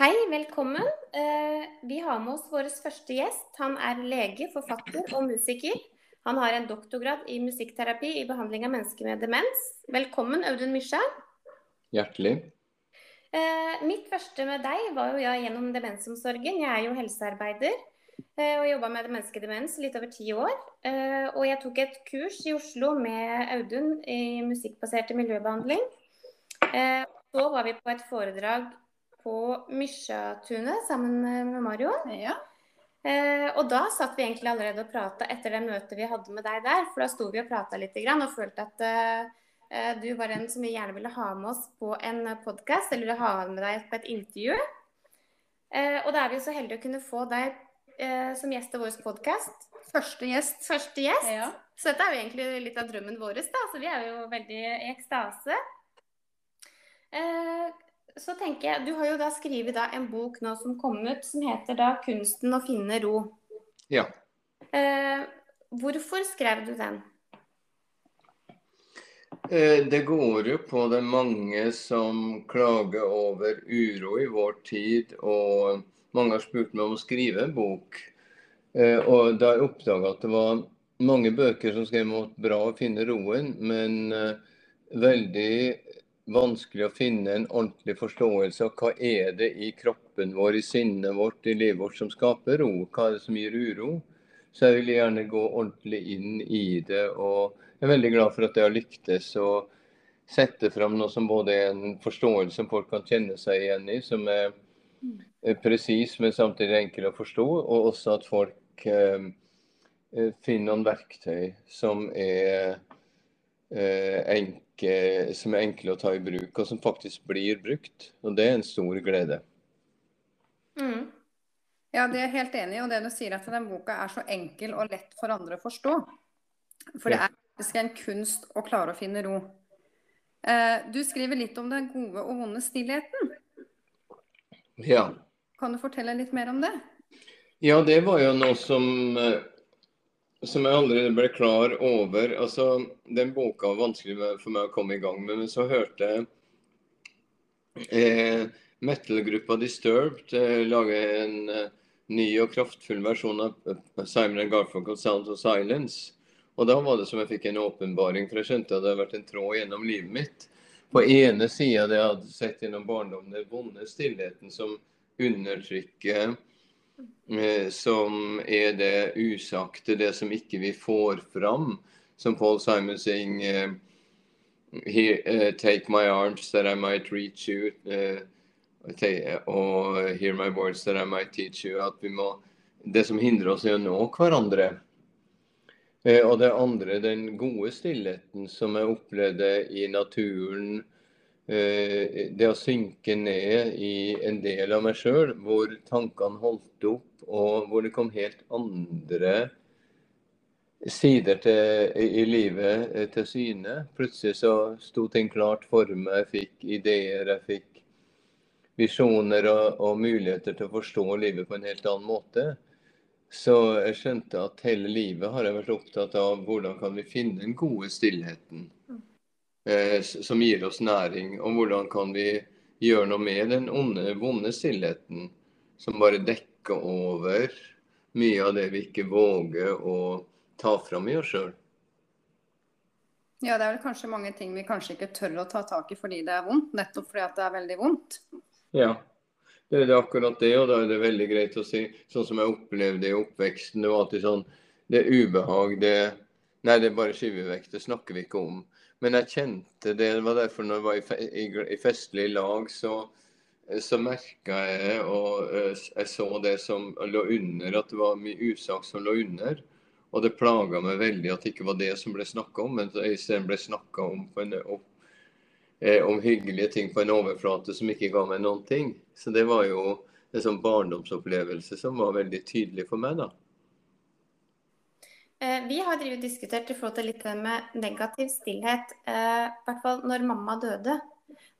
Hei, velkommen. Eh, vi har med oss vår første gjest. Han er lege, forfatter og musiker. Han har en doktorgrad i musikkterapi i behandling av mennesker med demens. Velkommen, Audun Mysja. Hjertelig. Eh, mitt første med deg var jo jeg gjennom demensomsorgen. Jeg er jo helsearbeider eh, og jobba med menneskedemens litt over ti år. Og jeg tok et kurs i Oslo med Audun i musikkbaserte miljøbehandling. Så var vi på et foredrag på Mysjatunet sammen med Mario. Ja. Eh, og da satt vi egentlig allerede og prata etter det møtet vi hadde med deg der. For da sto vi og prata litt og følte at eh, du var en som vi gjerne ville ha med oss på en podkast, eller ha med deg på et intervju. Eh, og da er vi så heldige å kunne få deg eh, som gjest til vår podkast. Første gjest. Første gjest. Ja. Så dette er jo egentlig litt av drømmen vår. da, Så vi er jo veldig i ekstase. Eh, så tenker jeg, Du har jo da skrevet en bok nå som kom ut, som heter da 'Kunsten å finne ro'. Ja. Eh, hvorfor skrev du den? Eh, det går jo på det mange som klager over uro i vår tid. Og mange har spurt meg om å skrive en bok. Eh, og da jeg oppdaga at det var mange bøker som skrev om bra å finne roen, men eh, veldig vanskelig å finne en ordentlig forståelse av hva er det i kroppen vår, i sinnet vårt, i livet vårt som skaper ro. Hva er det som gir uro? Så jeg vil gjerne gå ordentlig inn i det. Og jeg er veldig glad for at jeg har lyktes å sette fram noe som både er en forståelse som folk kan kjenne seg igjen i, som er presis, men samtidig enkel å forstå. Og også at folk eh, eh finner noen verktøy som er eh, enkle ikke, som er enkle å ta i bruk, og som faktisk blir brukt. Og det er en stor glede. Mm. Ja, det er jeg helt enig i. Og det du sier at den boka er så enkel og lett for andre å forstå. For det er faktisk en kunst å klare å finne ro. Eh, du skriver litt om den gode og vonde stillheten. Ja. Kan du fortelle litt mer om det? Ja, det var jo noe som eh, som jeg aldri ble klar over altså Den boka var vanskelig for meg å komme i gang med, men så hørte jeg eh, metal-gruppa Disturbed eh, lage en eh, ny og kraftfull versjon av eh, Simon Garfunkel 'Sounds of Silence'. Og Da var det som jeg fikk en åpenbaring, for jeg skjønte at det hadde vært en tråd gjennom livet mitt. På ene sida det jeg hadde sett gjennom barndommen, den vonde stillheten som undertrykker som er det usagte, det som ikke vi får fram. Som Paul Simon synger uh, Take my arms that I might reach you. Uh, og Hear my words that I might teach you. At vi må, det som hindrer oss i å nå hverandre. Og det andre, den gode stillheten som jeg opplevde i naturen Eh, det å synke ned i en del av meg sjøl, hvor tankene holdt opp, og hvor det kom helt andre sider til, i livet eh, til syne. Plutselig så sto ting klart for meg. Jeg fikk ideer, jeg fikk visjoner og, og, muligheter til å forstå livet på en helt annen måte. Så jeg skjønte at hele livet har jeg vært opptatt av hvordan kan vi finne den gode stillheten. Eh, som gir oss næring. Og hvordan kan vi gjøre noe med den onde, vonde stillheten som bare dekker over mye av det vi ikke våger å ta fram i oss sjøl. Ja, det er vel kanskje mange ting vi kanskje ikke tør å ta tak i fordi det er vondt, nettopp fordi at det er veldig vondt. Ja, det er akkurat det, og da er det veldig greit å si, sånn som jeg opplevde i oppveksten. Det var alltid sånn Det er ubehag, det Nei, det bare skyver vekk, det snakker vi ikke om. Men jeg kjente det. Det var derfor når jeg var i, i, i festlig lag, så, så merka jeg og eh, jeg så det som lå under, at det var mye usak som lå under. Og det plaga meg veldig at det ikke var det som ble snakka om, men isteden ble snakka om, om, eh, om, hyggelige ting på en overflate som ikke ga meg noen ting. Så det var jo en sånn barndomsopplevelse som var veldig tydelig for meg. da. Eh, vi har diskutert i forhold til litt med negativ stillhet. Eh, I hvert fall når mamma døde.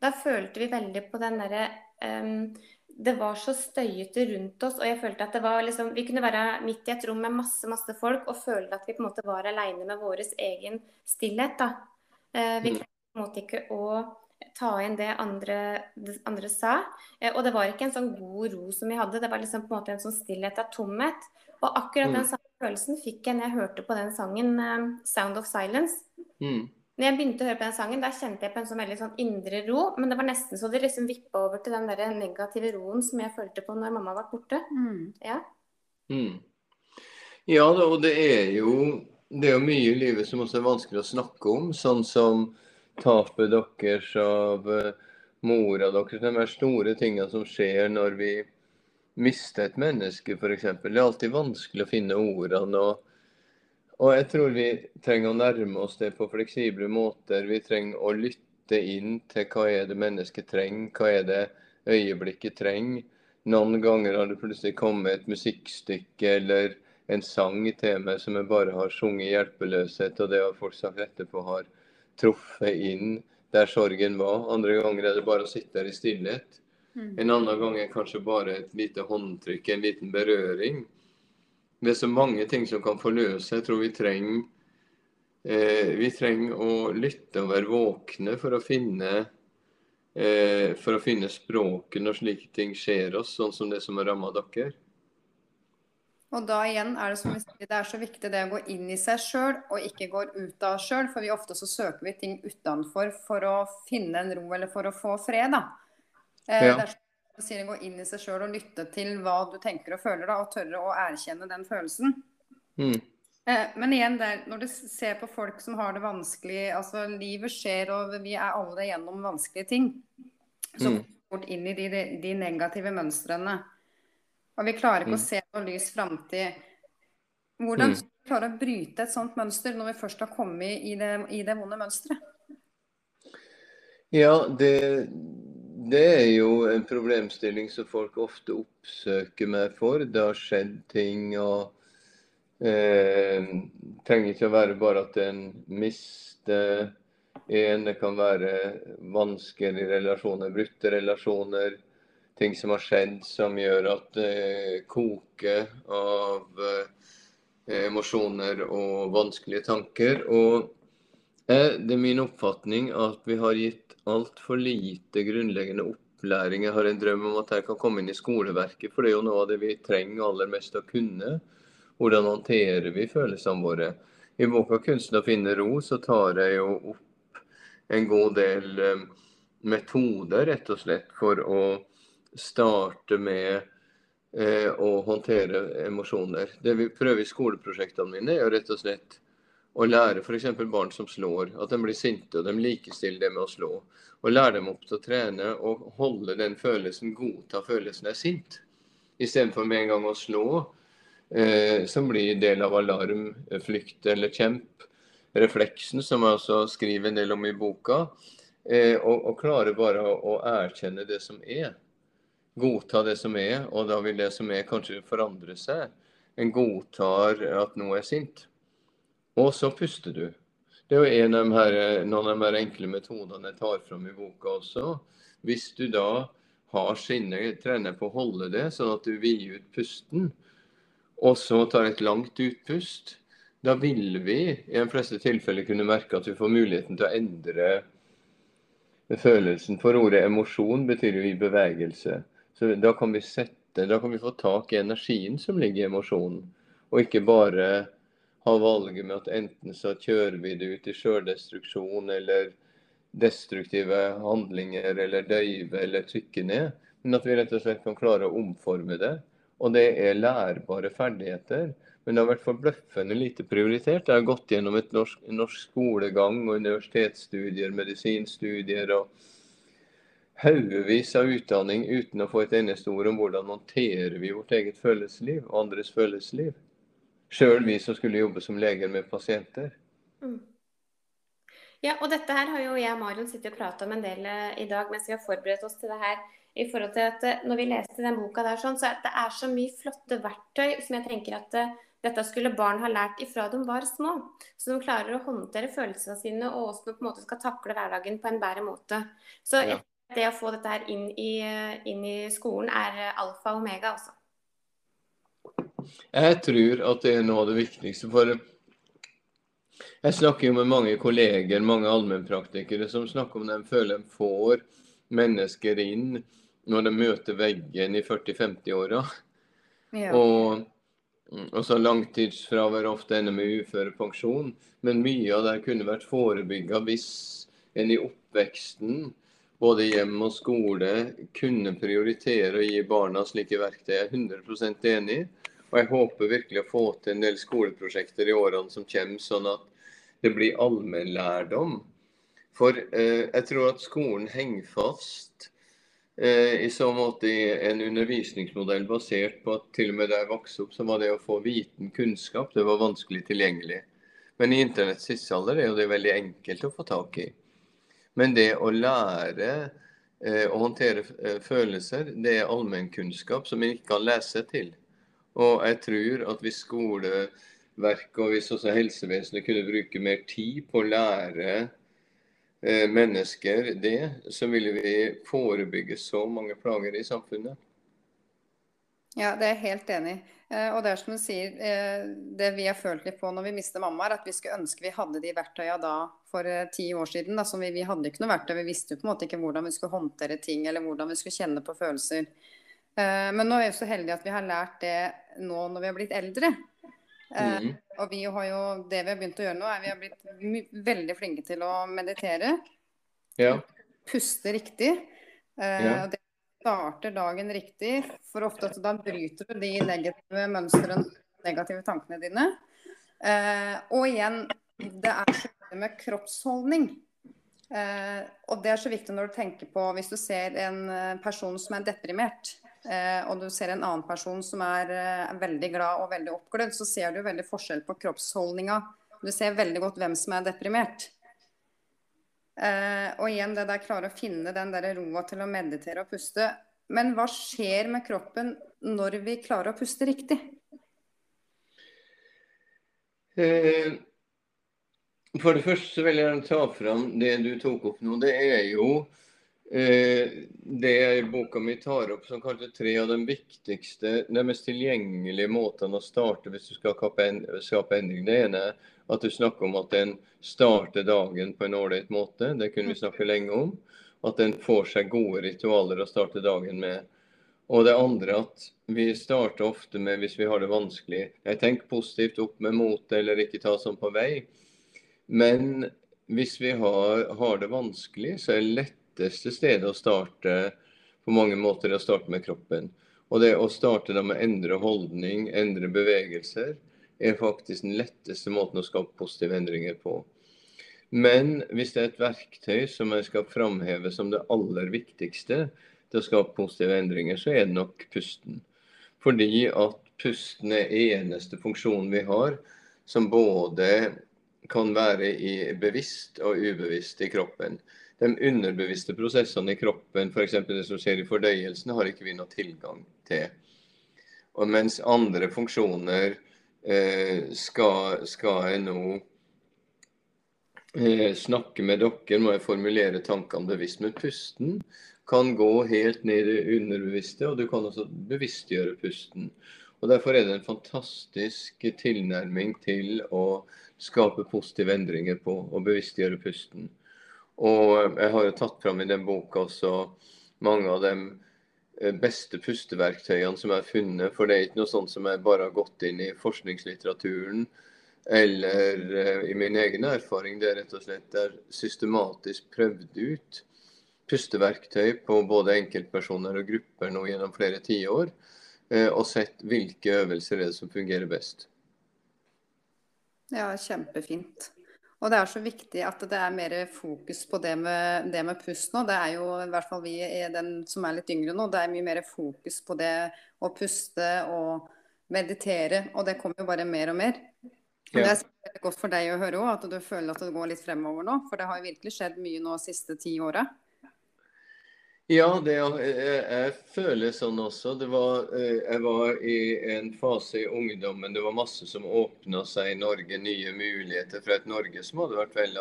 Da følte vi veldig på den derre um, Det var så støyete rundt oss, og jeg følte at det var liksom Vi kunne være midt i et rom med masse, masse folk og føle at vi på en måte var aleine med vår egen stillhet, da. Uh, vi klarte på en måte ikke å ta inn det andre, det andre sa. Eh, og det var ikke en sånn god ro som vi hadde, det var liksom på en måte en sånn stillhet av tomhet. Og akkurat den mm. samme følelsen fikk jeg når jeg hørte på den sangen um, 'Sound of Silence'. Mm. Når jeg begynte å høre på den sangen, da kjente jeg på en sånn veldig sånn indre ro. Men det var nesten så det liksom vippa over til den der negative roen som jeg følte på når mamma var borte. Mm. Ja. Mm. ja, og det er jo det er jo mye i livet som også er vanskelig å snakke om. Sånn som tapet deres av uh, mora deres. De store tingene som skjer når vi mister et menneske, f.eks. Det er alltid vanskelig å finne ordene. og og jeg tror vi trenger å nærme oss det på fleksible måter. Vi trenger å lytte inn til hva er det mennesket trenger, hva er det øyeblikket trenger. Noen ganger har det plutselig kommet et musikkstykke eller en sang til meg som jeg bare har sunget hjelpeløshet, og det har folk sagt etterpå har truffet inn der sorgen var. Andre ganger er det bare å sitte der i stillhet. Mm. En annen gang er kanskje bare et lite håndtrykk, en liten berøring det er så mange ting som kan forløse. Jeg tror vi trenger, eh, vi trenger å lytte og være våkne for å finne eh, for å finne språket når slike ting skjer oss, sånn som det som har ramma dere. Og da igjen er det som vi sier, det er så viktig det å gå inn i seg sjøl og ikke gå ut av sjøl. For vi ofte så søker vi ting utenfor for å finne en ro eller for å få fred. da. Eh, ja. Dersom er sier gå inn i seg sjøl og lytte til hva du tenker og føler, da, og tørre å erkjenne den følelsen. Mm. Eh, men igjen, der, når du ser på folk som har det vanskelig altså Livet skjer, og vi er alle gjennom vanskelige ting. Så mm. fort inn i de, de, negative mønstrene. Og vi klarer ikke mm. å se noe lys framtid. Hvordan mm. klarer å bryte et sånt mønster når vi først har kommet i det, i det vonde mønsteret? Ja, det, det er jo en problemstilling som folk ofte oppsøker meg for. Det har skjedd ting og eh, trenger ikke å være bare at en mister en. Det kan være vansker i relasjoner, brutte relasjoner. Ting som har skjedd som gjør at det koker av eh, emosjoner og vanskelige tanker. Og eh, det er min oppfatning at vi har gitt altfor lite grunnleggende opplæring. Jeg har en drøm om at jeg kan komme inn i skoleverket, for det er jo noe av det vi trenger aller mest å kunne. Hvordan håndterer vi følelsene våre? I boka 'Kunsten å finne ro' så tar jeg jo opp en god del eh, metoder, rett og slett, for å starte med eh, å håndtere emosjoner. Det vi prøver i skoleprosjektene mine, er jo rett og slett å lære f.eks. barn som slår, at de blir sinte, og de likestiller det med å slå. Og lære dem opp til å trene og holde den følelsen, godta følelsen er sint. Istedenfor med en gang å slå, eh, som blir del av alarm, flykt eller kjemp. Refleksen, som jeg også skriver en del om i boka. Eh, og, og klare bare å, å erkjenne det som er. Godta det som er, og da vil det som er kanskje forandre seg. En godtar at noe er sint. Og så puster du. Det er jo en av de her, noen av de her enkle metodene jeg tar fram i boka også. Hvis du da har sinnet, trener på å holde det, sånn at du vider ut pusten, og så tar et langt utpust, da vil vi i de fleste tilfeller kunne merke at vi får muligheten til å endre følelsen. For ordet emosjon betyr jo i bevegelse. Så da kan vi sette, da kan vi få tak i energien som ligger i emosjonen, og ikke bare ha valget med at enten så kjører vi det ut i sjøldestruksjon eller destruktive handlinger eller døyve eller trykke ned, men at vi rett og slett kan klare å omforme det. Og det er lærbare ferdigheter. Men det har vært forbløffende lite prioritert. Jeg har gått gjennom et norsk, norsk skolegang og universitetsstudier, medisinstudier og haugevis av utdanning uten å få et eneste ord om hvordan håndterer vi vårt eget følelsesliv og andres følelsesliv. Sjøl vi som skulle jobbe som leger med pasienter. Mm. Ja, og dette her har jo jeg og Marion sittet og prata om en del eh, i dag mens vi har forberedt oss til det her. I forhold til at eh, når vi leste den boka der sånn, så det er så mye flotte verktøy som jeg tenker at uh, dette skulle barn ha lært ifra de var små. Så de klarer å håndtere følelsene sine og også på en måte skal takle hverdagen på en bedre måte. Så ja. det å få dette her inn i, inn i skolen er alfa og omega, altså. Jeg tror at det er noe av det viktigste. For Jeg snakker jo med mange kolleger, mange allmennpraktikere, som snakker om de føler de får mennesker inn når de møter veggen i 40-50-åra. Ja. Og, og, så langtidsfravær ofte ender med uførepensjon. Men mye av det kunne vært forebygga hvis en i oppveksten, både hjem og skole, kunne prioritere å gi barna slike verktøy. Jeg er 100% enig. Og jeg håper virkelig å få til en del skoleprosjekter i årene som kommer, sånn at det blir allmennlærdom. For eh, jeg tror at skolen henger fast eh, i så måte i en undervisningsmodell basert på at til og med da jeg vokste opp, så var det å få viten, kunnskap, det var vanskelig tilgjengelig. Men i internetts tidsalder er jo det veldig enkelt å få tak i. Men det å lære eh, å håndtere eh, følelser, det er allmennkunnskap som en ikke kan lese til. Og jeg tror at hvis skoleverket og hvis også helsevesenet kunne bruke mer tid på å lære eh, mennesker det, så ville vi forebygge så mange plager i samfunnet. Ja, det er jeg helt enig i. Eh, og det er som du sier, eh, det vi har følt litt på når vi mister mamma, er at vi skulle ønske vi hadde de verktøyene da for ti år siden. Da, vi, vi, hadde ikke noe verktøy, vi visste jo på en måte ikke hvordan vi skulle håndtere ting eller hvordan vi skulle kjenne på følelser. Men nå er vi så heldige at vi har lært det nå når vi har blitt eldre. Mm. Og vi har jo, det vi har begynt å gjøre nå, er vi har blitt veldig flinke til å meditere. Ja. Puste riktig. Ja. Og det starter dagen riktig. For ofte da bryter du de negative mønstrene, negative tankene dine. Uh, og igjen, det er så viktig med kroppsholdning. Eh, og det er så viktig når du tenker på hvis du ser en person som er deprimert. Eh, og du ser en annen person som er, eh, veldig glad og veldig oppglødd, så ser du veldig forskjell på kroppsholdninga. Du ser veldig godt hvem som er deprimert. Eh, og igjen det der klare å finne den der roa til å meditere og puste. Men hva skjer med kroppen når vi klarer å puste riktig? For det første vil jeg ta fram det du tok opp nå. Det er jo det jeg i boka mi tar opp som kanskje tre av de viktigste, de mest tilgjengelige måtene å starte hvis du skal skape endring. Det ene er at du snakker om at en starter dagen på en ålreit måte. Det kunne vi snakke lenge om. At en får seg gode ritualer å starte dagen med. Og det andre at vi starter ofte med, hvis vi har det vanskelig Jeg tenker positivt opp med motet eller ikke ta sånn på vei. Men hvis vi har, har det vanskelig, så er det lett letteste stedet å starte på mange måter å starte med kroppen. Og det å starte da med å endre holdning, endre bevegelser, er faktisk den letteste måten å skape positive endringer på. Men hvis det er et verktøy som jeg skal framheve som det aller viktigste til å skape positive endringer, så er det nok pusten. Fordi at pusten er eneste funksjonen vi har som både kan være i bevisst og ubevisst i kroppen de underbevisste prosessene i kroppen, f.eks. det som skjer i fordøyelsen, har ikke vi noe tilgang til. Og mens andre funksjoner eh, skal, skal, jeg nå eh, snakke med dere, må jeg formulere tankene bevisst. Men pusten kan gå helt ned i det underbevisste, og du kan også bevisstgjøre pusten. Og Derfor er det en fantastisk tilnærming til å skape positive endringer på, og bevisstgjøre pusten. Og jeg har jo tatt fram i den boka også mange av de eh, beste pusteverktøyene som jeg har funnet. For det er ikke noe sånt som jeg bare har gått inn i forskningslitteraturen eller uh, i min egen erfaring. Det er rett og slett er systematisk prøvd ut pusteverktøy på både enkeltpersoner og grupper nå gjennom flere tiår. Og sett hvilke øvelser er det som fungerer best. Ja, kjempefint. Og det er så viktig at det er mer fokus på det med, det med pust nå. Det er jo i hvert fall vi den som er litt yngre nå, det er mye mer fokus på det å puste og meditere. Og det kommer jo bare mer og mer. Ja. Det er godt for deg å høre òg, at du føler at det går litt fremover nå. For det har jo virkelig skjedd mye nå de siste ti åra. Ja, det, jeg, jeg, føler sånn også. Var, eh, jeg var i en fase i ungdommen. Det var masse som åpna seg i Norge, nye muligheter fra et Norge som hadde vært vel,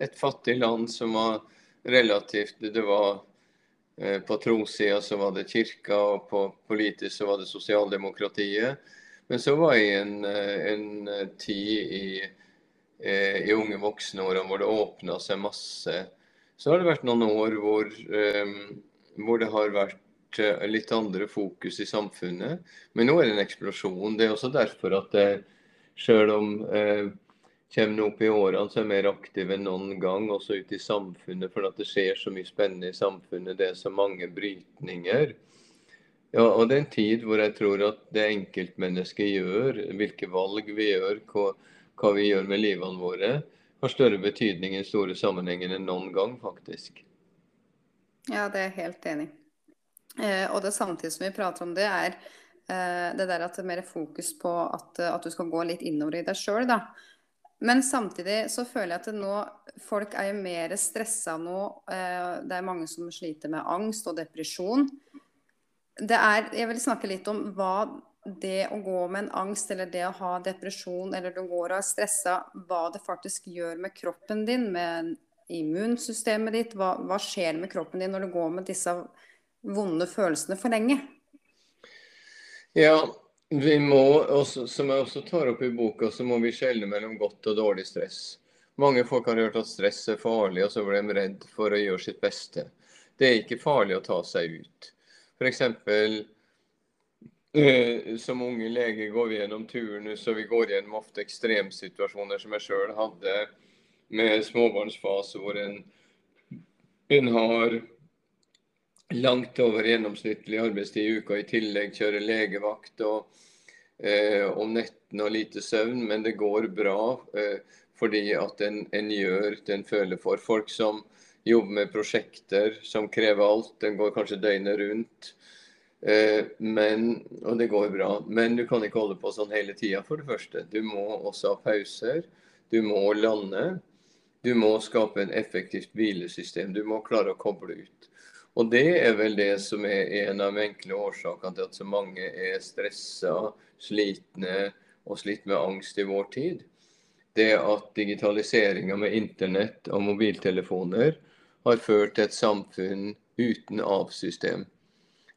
et fattig land som var relativt Det var eh, på trossida så var det kirka, og på politisk så var det sosialdemokratiet. Men så var jeg i en, eh, en tid i i unge voksenårene hvor det åpna seg masse. Så har det vært noen år hvor, eh, hvor det har vært eh, litt andre fokus i samfunnet. Men nå er det en eksplosjon. Det er også derfor at det, selv om eh, kommer opp i årene så er jeg mer aktiv enn noen gang, også ute i samfunnet. For at det skjer så mye spennende i samfunnet. Det er så mange brytninger. Ja, og det er en tid hvor jeg tror at det enkeltmennesket gjør, hvilke valg vi gjør, hva, hva vi gjør med livene våre, har større betydning i store sammenhenger enn noen gang, faktisk. Ja, det er jeg helt enig. Eh, og det samtidig som vi prater om det, er eh, det der at det er mer fokus på at, at du skal gå litt innover i deg sjøl, da. Men samtidig så føler jeg at nå, folk er jo mer stressa nå. Eh, det er mange som sliter med angst og depresjon det er, jeg vil snakke litt om hva det å gå med en angst eller det å ha depresjon eller du går og er stressa, hva det faktisk gjør med kroppen din, med immunsystemet ditt. Hva, hva skjer med kroppen din når du går med disse vonde følelsene for lenge? Ja, vi må også, som jeg også tar opp i boka, så må vi skjelne mellom godt og dårlig stress. Mange folk har hørt at stress er farlig, og så blir de redd for å gjøre sitt beste. Det er ikke farlig å ta seg ut. For Eh, som unge leger går vi gjennom turnus, og vi går gjennom ofte ekstremsituasjoner som jeg sjøl hadde med småbarnsfase, hvor en, en har langt over gjennomsnittlig arbeidstid i uka, i tillegg kjører legevakt og eh, om nettene og lite søvn, men det går bra eh, fordi at en, en, gjør det en føler for. Folk som jobber med prosjekter som krever alt. Den går kanskje døgnet rundt. Eh, men, og det går bra. Men du kan ikke holde på sånn hele tida, for det første. Du må også ha pauser. Du må lande. Du må skape en effektivt hvilesystem. Du må klare å koble ut. Og det er vel det som er en av de enkle årsakene til at så mange er stressa, slitne og slitt med angst i vår tid. Det at digitaliseringa med internett og mobiltelefoner har ført til et samfunn uten avsystem.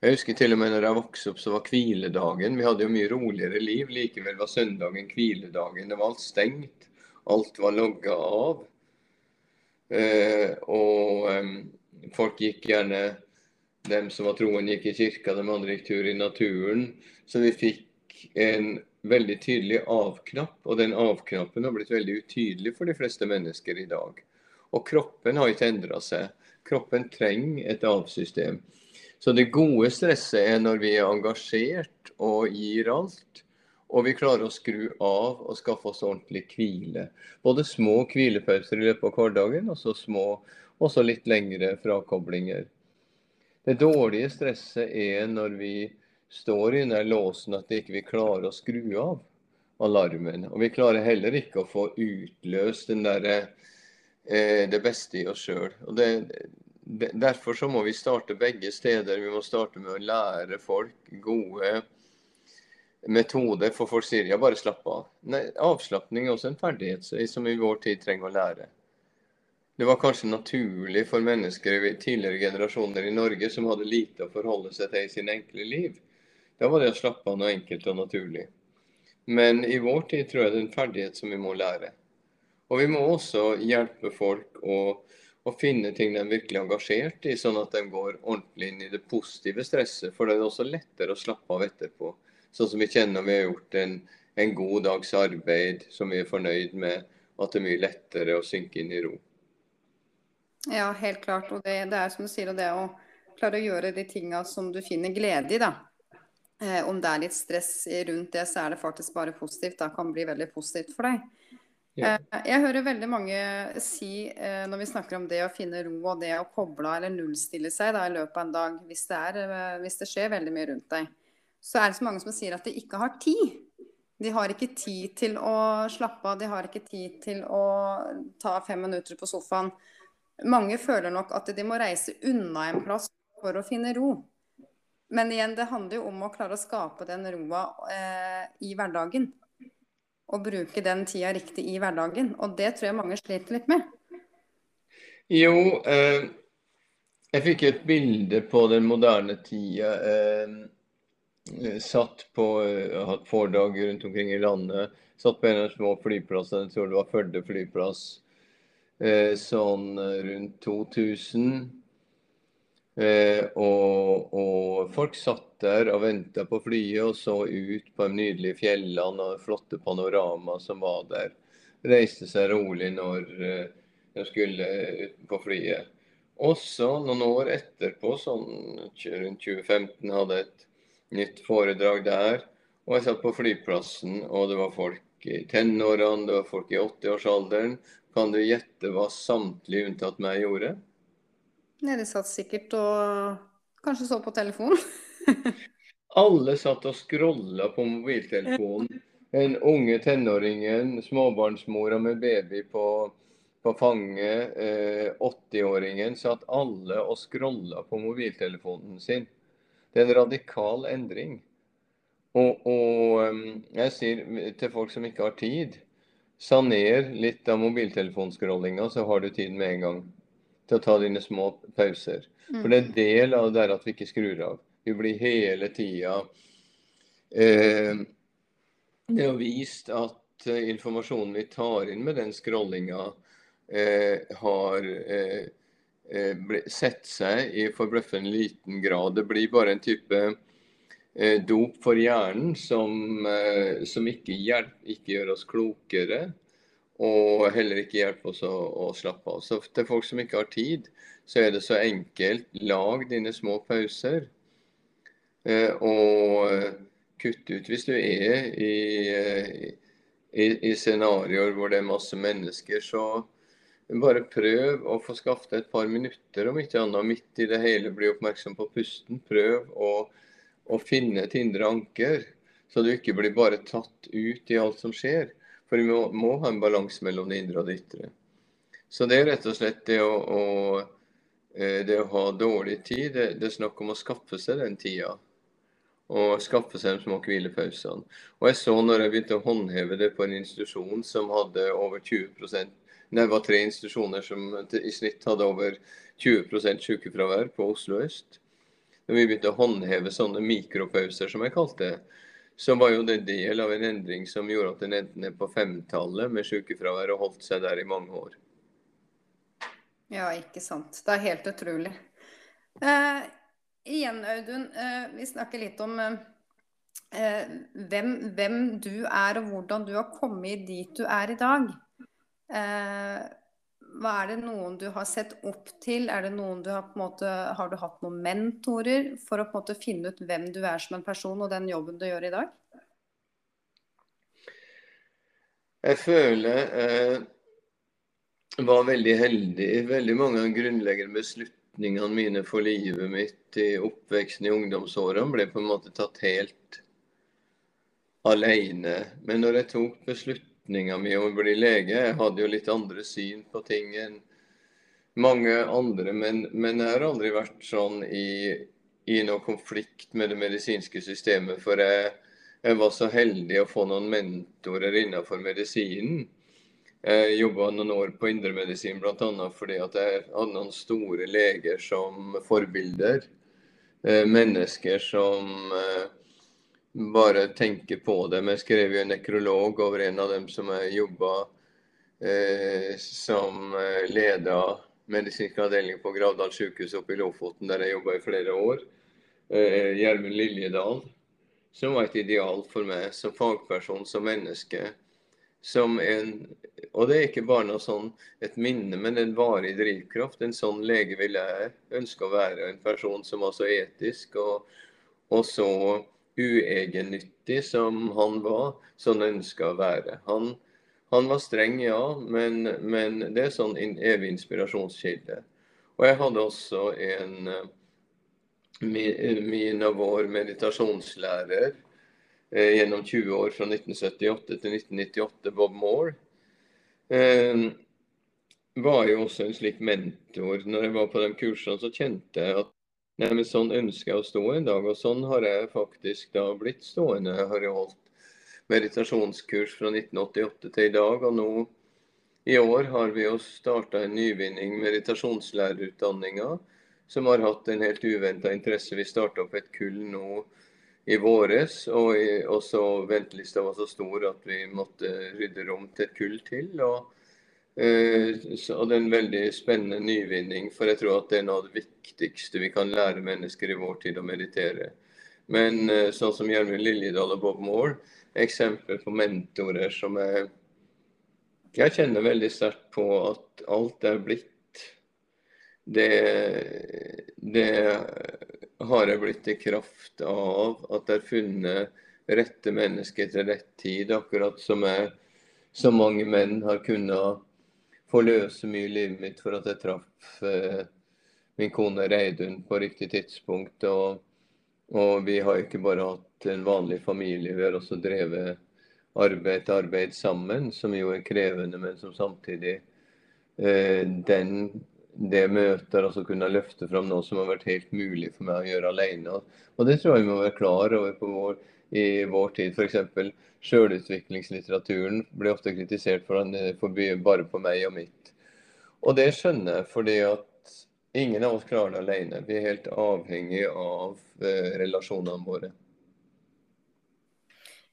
Jeg husker til og med når jeg vokste opp, så var hviledagen Vi hadde jo mye roligere liv. Likevel var søndagen hviledagen. Det var alt stengt. Alt var logga av. Eh, og eh, folk gikk gjerne Dem som var troen, gikk i kirka, de andre gikk tur i naturen. Så vi fikk en veldig tydelig av-knapp. Og den av-knappen har blitt veldig utydelig for de fleste mennesker i dag. Og kroppen har ikke endra seg. Kroppen trenger et avsystem. Så det gode stresset er når vi er engasjert og gir alt. Og vi klarer å skru av og skaffe oss ordentlig hvile. Både små hvilepauser i løpet av hverdagen, og så små, også litt lengre frakoblinger. Det dårlige stresset er når vi står i den låsen at vi ikke klarer å skru av alarmen. Og vi klarer heller ikke å få utløst derre Eh, det beste i oss sjøl. Derfor så må vi starte begge steder. Vi må starte med å lære folk gode metoder. For folk sier ja, bare slapp av. Nei, Avslapning er også en ferdighet som i vår tid trenger å lære. Det var kanskje naturlig for mennesker i tidligere generasjoner i Norge som hadde lite å forholde seg til i sine enkle liv. Da var det å slappe av noe enkelt og naturlig. Men i vår tid tror jeg det er en ferdighet som vi må lære. Og vi må også hjelpe folk å, å finne ting de er virkelig engasjert i, sånn at de går ordentlig inn i det positive stresset. For det er også lettere å slappe av etterpå. Sånn som vi kjenner vi har gjort en, en god dags arbeid som vi er fornøyd med, at det er mye lettere å synke inn i ro. Ja, helt klart. Og det, det er som du sier, det å klare å gjøre de tinga som du finner glede i, da. Eh, om det er litt stress rundt det, så er det faktisk bare positivt. Da kan det bli veldig positivt for deg. Eh, jeg hører veldig mange si eh, når vi snakker om det å finne ro og det å koble av eller nullstille seg da, i løpet av en dag, hvis det, er, eh, hvis det, skjer veldig mye rundt deg, så er det så mange som sier at de ikke har tid. De har ikke tid til å slappe av, de har ikke tid til å ta fem minutter på sofaen. Mange føler nok at de må reise unna en plass for å finne ro. Men igjen, det handler jo om å klare å skape den roa eh, i hverdagen å bruke den tida riktig i hverdagen. Og det tror jeg mange sliter litt med. Jo, eh, jeg fikk et bilde på den moderne tida. Eh, eh, satt på hatt foredrag rundt omkring i landet. Satt på en av de små flyplassene, jeg tror det var Førde flyplass, sånn rundt 2000. Eh, og, og, folk satt der og venta på flyet og så ut på de nydelige fjellene og flotte panorama som var der. Reiste seg rolig når jeg de skulle på flyet. Også noen år etterpå, sånn rundt 2015, hadde jeg et nytt foredrag der. Og jeg satt på flyplassen, og det var folk i tenårene, det var folk i 80-årsalderen. Kan du gjette hva samtlige unntatt meg gjorde? Nei, de satt sikkert og kanskje så på telefonen. Alle satt og scrolla på mobiltelefonen. Den unge tenåringen, småbarnsmora med baby på, på fanget, eh, 80-åringen, satt alle og scrolla på mobiltelefonen sin. Det er en radikal endring. Og, og jeg sier til folk som ikke har tid, saner litt av mobiltelefonscrollinga, så har du tid med en gang til å ta dine små pauser. For det er en del av det der at vi ikke skrur av. Vi blir hele tida eh, Det er vist at eh, informasjonen vi tar inn med den scrollinga, eh, har eh, eh sett seg i forbløffende liten grad. Det blir bare en type eh, dop for hjernen som, som ikke, hjelp, ikke gjør oss klokere og heller ikke hjelpe oss å, å, slappe av. Så til folk som ikke har tid, så er det så enkelt. Lag dine små pauser. Eh, og kutte ut hvis du er i, eh, i, i, scenarioer hvor det er masse mennesker, så bare prøv å få skaffet et par minutter, om ikke annet midt i det hele. Bli oppmerksom på pusten. Prøv å, å finne et indre anker, så du ikke blir bare tatt ut i alt som skjer. For vi må, må ha en balanse mellom det indre og det ytre. Så det er rett og slett det å, å, eh, det å ha dårlig tid. Det, det, er snakk om å skaffe seg den tida. Og skaffe seg de små hvilepausene. Og jeg så når jeg begynte å håndheve det på en institusjon som hadde over 20% det var tre institusjoner som i snitt hadde over 20% sykefravær på Oslo øst. Når vi begynte å håndheve sånne mikropauser, som jeg kalte det, så var jo det del av en endring som gjorde at den endte ned på femtallet med sykefravær og holdt seg der i mange år. Ja, ikke sant. Det er helt utrolig. Eh, igjen, Audun, eh, vi snakker litt om eh, hvem, hvem, du er og hvordan du har kommet dit du er i dag. Eh, hva er det noen du har sett opp til? Er det noen du har, på en måte, har du hatt noen mentorer for å på en måte finne ut hvem du er som en person og den jobben du gjør i dag? Jeg føler jeg eh, var veldig heldig. Veldig mange grunnleggende grunnleggende beslutningene mine for livet mitt i oppveksten i ungdomsårene ble på en måte tatt helt alene. Men når jeg tok beslutninga mi om å bli lege. Jeg hadde jo litt andre syn på ting enn mange andre, men, men jeg har aldri vært sånn i, i noen konflikt med det medisinske systemet. For jeg, jeg var så heldig å få noen mentorer innenfor medisinen. Jeg jobba noen år på indremedisin bl.a. fordi at jeg hadde noen store leger som forbilder. Eh, mennesker som eh, bare tenker på det. Jeg skrev jo en nekrolog over en av dem som jeg jobba eh, som eh, leda medisinsk avdeling på Gravdal sykehus oppe i Lofoten, der jeg jobba i flere år. Eh, Gjermund Liljedal. Som var et ideal for meg som fagperson, som menneske. Som en, og det er ikke bare noe sånn et minne, men en varig drivkraft. En sånn lege vil jeg ønske å være. En person som var så etisk og, og så uegennyttig som han var, han ønska å være. Han, han, var streng, ja, men, men det er sånn en evig inspirasjonskilde. Og jeg hadde også en min, min og vår meditasjonslærer eh, gjennom 20 år, fra 1978 til 1998, Bob Moore. Eh, var jo også en slik mentor. Når jeg var på de kursene, så kjente jeg at Nei, Sånn ønsker jeg å stå en dag, og sånn har jeg faktisk da blitt stående. Jeg har jo holdt meditasjonskurs fra 1988 til i dag, og nå i år har vi jo starta en nyvinning, meditasjonslærerutdanninga, som har hatt en helt uventa interesse. Vi starta opp et kull nå i våres, og, i, også ventelista var så stor at vi måtte rydde rom til et kull til. og så, og det er en veldig spennende nyvinning, for jeg tror at det er noe av det viktigste vi kan lære mennesker i vår tid å meditere. Men uh, sånn som Gjermund Liljedal og Bob Moore, eksempler på mentorer som er Jeg kjenner veldig sterkt på at alt er blitt. Det, det har jeg blitt i kraft av at jeg har funnet rette mennesker til rett tid, akkurat som jeg, så mange menn har kunnet forløse mye i livet mitt for at jeg traff eh, min kone Reidun på riktig tidspunkt. Og, og, vi har ikke bare hatt en vanlig familie, vi har også drevet arbeid til arbeid sammen, som jo er krevende, men som samtidig eh, den, det møter, altså kunne løfte fram noe som har vært helt mulig for meg å gjøre alene. Og det tror jeg vi må være klar over på vår, i vår tid. F.eks. Sjølutviklingslitteraturen blir ofte kritisert for at den er bare på meg og mitt. Og det skjønner jeg, fordi at ingen av oss klarer det alene. Vi er helt avhengig av eh, relasjonene våre.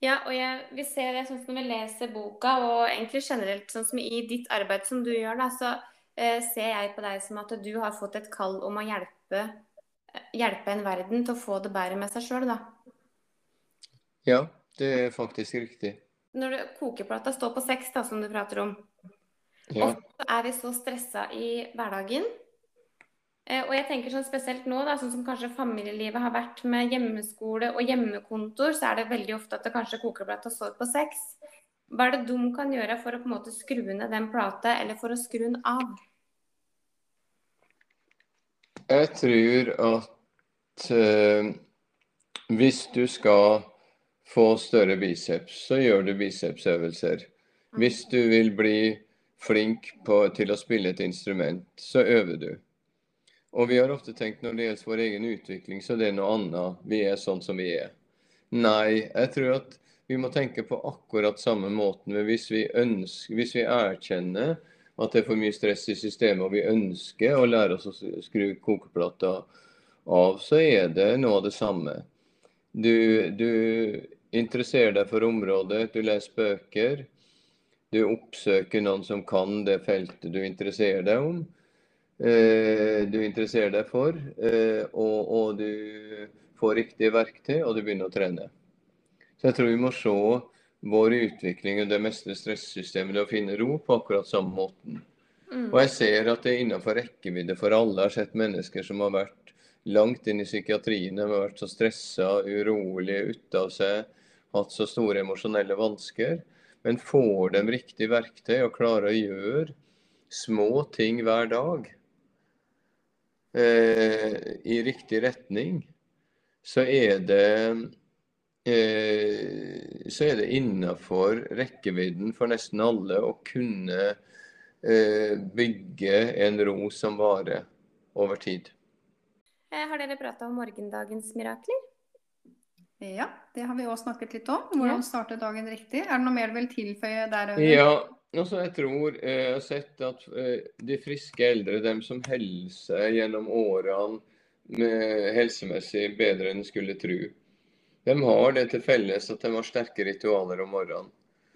Ja, og jeg, vi ser det sånn som når vi leser boka, og egentlig generelt sånn som i ditt arbeid som du gjør, da, så ser jeg på deg som at du har fått et kall om å hjelpe, hjelpe en verden til å få det bedre med seg sjøl, da. Ja, det er faktisk riktig. Når det, kokeplata står på seks, da, som du prater om. Ja. Ofte er vi så stressa i hverdagen. Eh, og jeg tenker sånn spesielt nå, da, sånn som kanskje familielivet har vært med hjemmeskole og hjemmekontor, så er det veldig ofte at det kanskje kokeplata står på seks. Hva er det de kan gjøre for å på en måte skru ned den plata, eller for å skru den av? Jeg tror at uh, hvis du skal få større biceps, så gjør du bicepsøvelser. Hvis du vil bli flink på, til å spille et instrument, så øver du. Og vi har ofte tenkt når det gjelder vår egen utvikling, så det er noe annet. Vi er sånn som vi er. Nei, jeg tror at vi må tenke på akkurat samme måten. Hvis vi, ønsker, hvis vi erkjenner at det er for mye stress i systemet, og vi ønsker å lære oss å skru kokeplata av, så er det noe av det samme. Du, du interesserer deg for området, du leser bøker. Du oppsøker noen som kan det feltet du interesserer deg om. Eh, du interesserer deg for, eh, og, og, du får riktige verktøy, og du begynner å trene. Så jeg tror vi må se vår utvikling og det meste stressystemet til å finne ro på akkurat samme måten. Mm. Og jeg ser at det er innenfor rekkevidde for alle. Har sett mennesker som har vært langt inn i psykiatrien, de har vært så stressa, urolige, ute av seg hatt så store emosjonelle vansker, men får de riktig verktøy og klarer å gjøre små ting hver dag eh, i riktig retning, så er det så er det innafor rekkevidden for nesten alle å kunne eh, bygge en ro som varer over tid. Eh, har dere prata om morgendagens mirakler? Ja, det har vi òg snakket litt om. Hvordan starte dagen riktig. Er det noe mer du vil tilføye der? Ja, altså jeg tror eh, jeg har sett at eh, de friske eldre, dem som helser gjennom årene med helsemessig bedre enn skulle tro, de har det til felles at de har sterke ritualer om morgenen.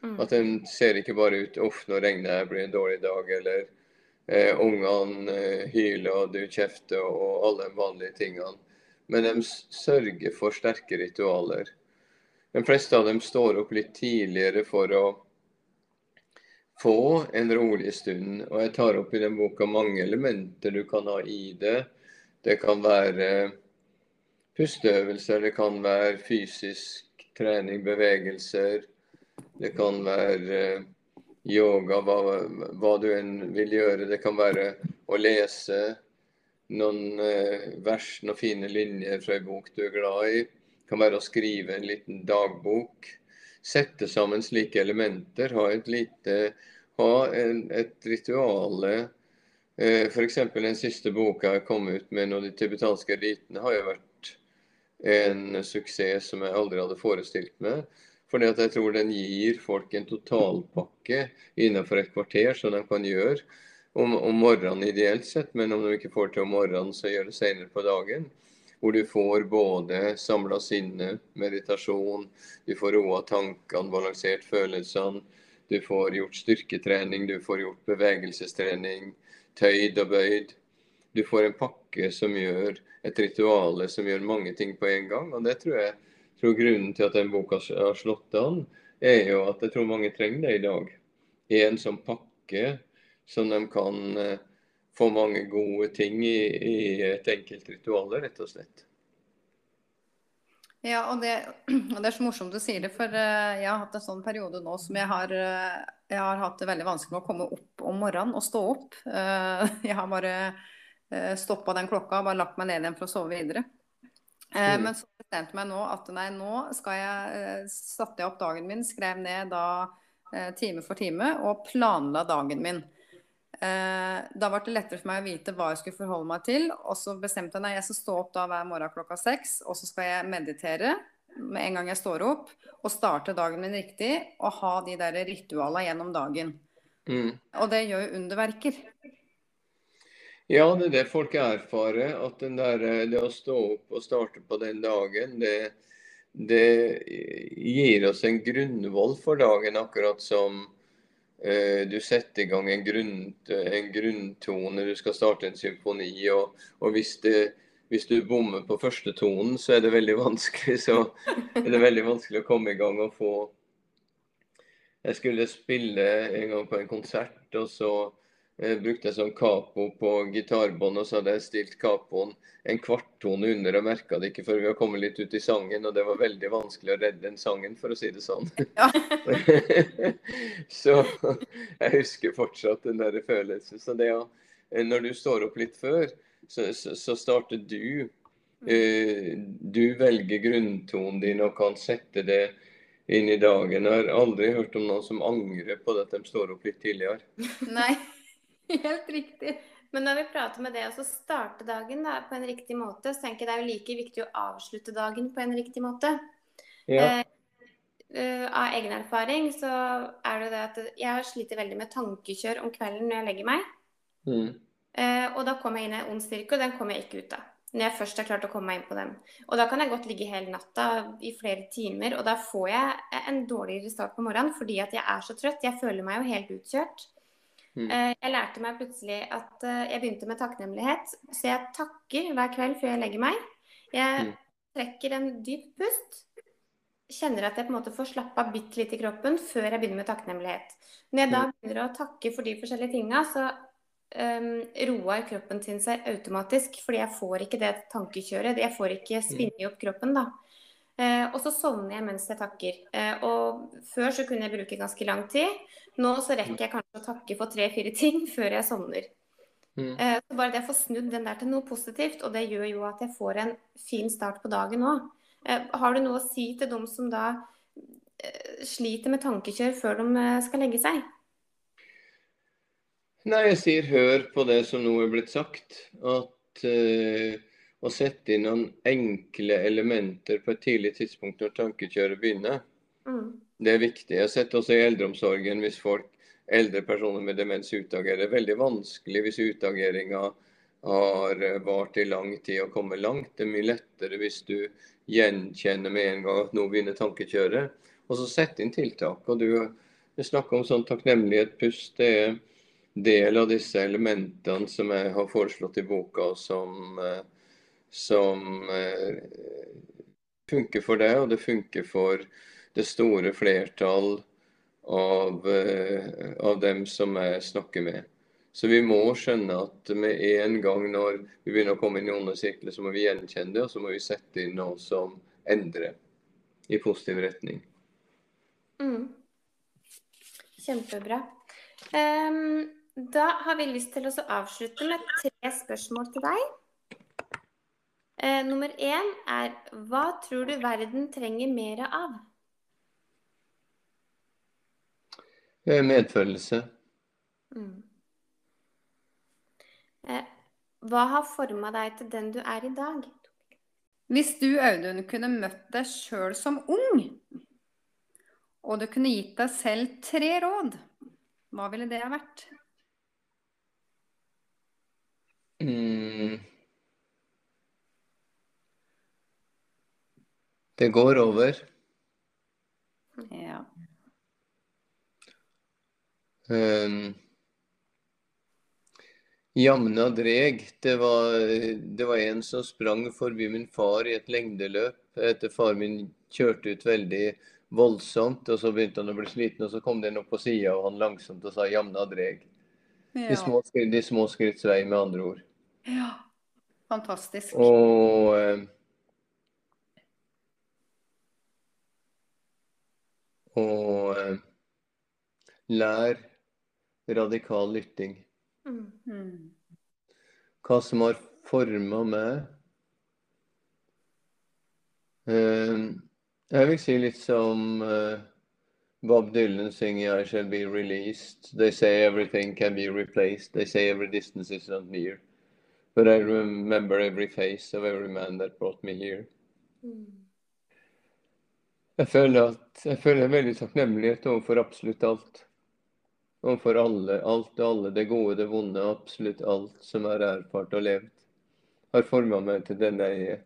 Mm. At de ser ikke bare ut 'uff, nå regner det, blir en dårlig dag', eller eh, 'ungene eh, hyler og du kjefter', og alle de vanlige tingene men de sørger for sterke ritualer. De fleste av dem står opp litt tidligere for å få en rolig stund. Og jeg tar opp i den boka mange elementer du kan ha i det. Det kan være pusteøvelser, det kan være fysisk trening, bevegelser. Det kan være yoga, hva, hva du enn vil gjøre. Det kan være å lese noen eh, vers, noen fine linjer fra en bok du er glad i. Det kan være å skrive en liten dagbok. Sette sammen slike elementer. Ha et lite ha en, et ritual. Eh, F.eks. den siste boka jeg kom ut med, 'Når de tibetanske ritene', har jo vært en suksess som jeg aldri hadde forestilt meg. Fordi at jeg tror den gir folk en totalpakke innenfor et kvarter som de kan gjøre om, om, morgenen ideelt sett, men om de ikke får til om morgenen, så gjør det senere på dagen. hvor du får både samla sinne, meditasjon, du får roa tankene, balansert følelsene, du får gjort styrketrening, du får gjort bevegelsestrening, tøyd og bøyd. Du får en pakke som gjør et ritual som gjør mange ting på en gang. og det tror jeg tror grunnen til at den boka har slått an, er jo at jeg tror mange trenger det i dag. En sånn pakke som de kan eh, få mange gode ting i, i et enkelt ritual, rett og slett. Ja, og det, og det, er så morsomt du sier det, for eh, jeg har hatt en sånn periode nå som jeg har, eh, jeg har hatt det veldig vanskelig med å komme opp om morgenen og stå opp. Jeg har bare stoppa den klokka og bare lagt meg ned igjen for å sove videre. Mm. Men så bestemte jeg meg nå at nei, nå skal jeg satte jeg opp dagen min, skrev ned da time for time og planla dagen min. Eh, da ble det lettere for meg å vite hva jeg skulle forholde meg til. Og så bestemte jeg meg jeg skal stå opp da hver morgen klokka seks, og så skal jeg meditere med en gang jeg står opp, og starte dagen min riktig, og ha de der ritualene gjennom dagen. Mm. Og det gjør jo underverker. Ja, det er det folk erfarer. At der, det å stå opp og starte på den dagen, det, det gir oss en grunnvoll for dagen, akkurat som Eh, du setter i gang en, grunn, en, grunntone, du skal starte en symfoni. Og, og hvis, det, hvis, du bommer på første tonen, så er det veldig vanskelig så er det veldig vanskelig å komme i gang og få Jeg skulle spille en gang på en konsert, og så brukte jeg sånn capo på gitarbånd, og så hadde jeg stilt capoen en kvarttone under og merka det ikke før vi har kommet litt ut i sangen. Og det var veldig vanskelig å redde den sangen, for å si det sånn. Ja. så jeg husker fortsatt den der følelsen. Så det ja, når du står opp litt før, så, så, så starter du. Eh, du velger grunntonen din og kan sette det inn i dagen. Jeg har aldri hørt om noen som angrer på at de står opp litt tidligere. Nei. Helt riktig. Men når vi prater med det å starte dagen da, på en riktig måte, så tenker jeg det er jo like viktig å avslutte dagen på en riktig måte. Ja. Eh, uh, av egen erfaring så er det det at jeg sliter veldig med tankekjør om kvelden når jeg legger meg. Mm. Uh, og da kommer jeg inn i en ond styrke, og den kommer jeg ikke ut av. Når jeg først har klart å komme meg inn på den. Og da kan jeg godt ligge hele natta i flere timer, og da får jeg en dårligere start på morgenen fordi at jeg er så trøtt. Jeg føler meg jo helt utkjørt. Mm. Eh, jeg lærte meg plutselig at eh, jeg begynte med takknemlighet. Så jeg takker hver kveld før jeg legger meg. Jeg mm. trekker en dyp pust. Kjenner at jeg på en måte får slappa bitte litt i kroppen før jeg begynner med takknemlighet. Når jeg da mm. begynner å takke for de forskjellige tinga, så um, roer kroppen sin seg automatisk. Fordi jeg får ikke det tankekjøret. Jeg får ikke spinne opp kroppen, da. Uh, og så sovner jeg mens jeg takker. Uh, og før så kunne jeg bruke ganske lang tid. Nå så rekker jeg kanskje å takke for tre-fire ting før jeg sovner. Mm. Eh, så bare det å få snudd den der til noe positivt, og det gjør jo at jeg får en fin start på dagen òg. Eh, har du noe å si til dem som da eh, sliter med tankekjør før de skal legge seg? Nei, jeg sier hør på det som nå er blitt sagt. At uh, å sette inn noen enkle elementer på et tidlig tidspunkt når tankekjøret begynner, mm. Det er viktig. Jeg har sett også i eldreomsorgen hvis folk, eldre personer med demens utagerer. Det er veldig vanskelig hvis utageringa har vart i lang tid og kommer langt. Det er mye lettere hvis du gjenkjenner med en gang at nå begynner tankekjøret. Og så sette inn tiltak. Og du, du snakker om sånn takknemlighet, pust. Det er del av disse elementene som jeg har foreslått i boka, som, eh, som eh, funker for deg, og det funker for det store flertall av, eh, av dem som jeg snakker med. Så vi må skjønne at med en gang når vi begynner å komme inn i onde sirkler, så må vi gjenkjenne det, og så må vi sette inn noe som endrer i positiv retning. Mm. Kjempebra. Um, da har vi lyst til å avslutte med tre spørsmål til deg. Uh, nummer én er hva tror du verden trenger mer av? Eh, medfølelse. Mm. Eh, hva har forma deg til den du er i dag? Hvis du, Audun, kunne møtt deg sjøl som ung, og du kunne gitt deg selv tre råd, hva ville det ha vært? Mm. Det går over. Ja. Um, Jamna dreg. Det var, det var, en som sprang forbi min far i et lengdeløp etter far min kjørte ut veldig voldsomt. og Så begynte han å bli sliten, og så kom det en opp på sida og han langsomt og sa 'jamna dreg'. Ja. De, små, de små skritts vei, med andre ord. Ja. Fantastisk. Og eh, Og eh, lær radikal lytting. Mm. Hva som har forma meg uh, Jeg vil si litt som uh, Bob Dylan synger I shall be released. They say everything can be replaced. They say every distance is not near. But I remember every face of every man that brought me here. Mm. Jeg føler, at, jeg føler veldig takknemlighet overfor absolutt alt overfor alle, alt og alle, det gode, det vonde, absolutt alt som er erfart og levd, har forma meg til den jeg er.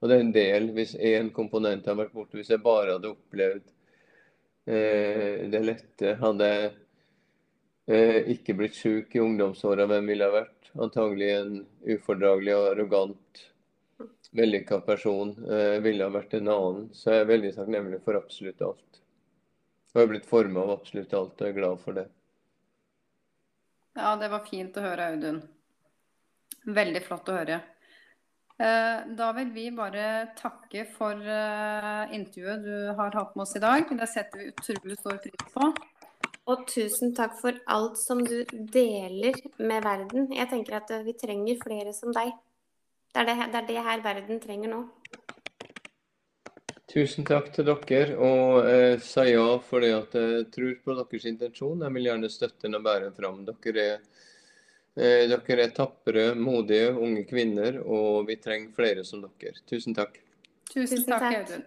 Og det er en del, hvis én komponent har vært borte, hvis jeg bare hadde opplevd eh, det lette, hadde jeg eh, ikke blitt sjuk i ungdomsåra, hvem ville jeg vært? Antagelig en ufordragelig og arrogant, vellykka person eh, ville ha vært en annen. Så jeg er veldig takknemlig for absolutt alt. Og jeg har blitt forma av absolutt alt, og er glad for det. Ja, det var fint å høre, Audun. Veldig flott å høre. Eh, da vil vi bare takke for eh, intervjuet du har hatt med oss i dag. Det setter vi utrolig stor pris på. Og tusen takk for alt som du deler med verden. Jeg tenker at vi trenger flere som deg. Det er det, det, er det her verden trenger nå. Tusen takk til dere, og jeg sier sa ja fordi at jeg tror på deres intensjon. Jeg vil gjerne støtte den og bære fram. Dere er, eh, dere er tapre, modige unge kvinner, og vi trenger flere som dere. Tusen takk. Tusen takk, Audun.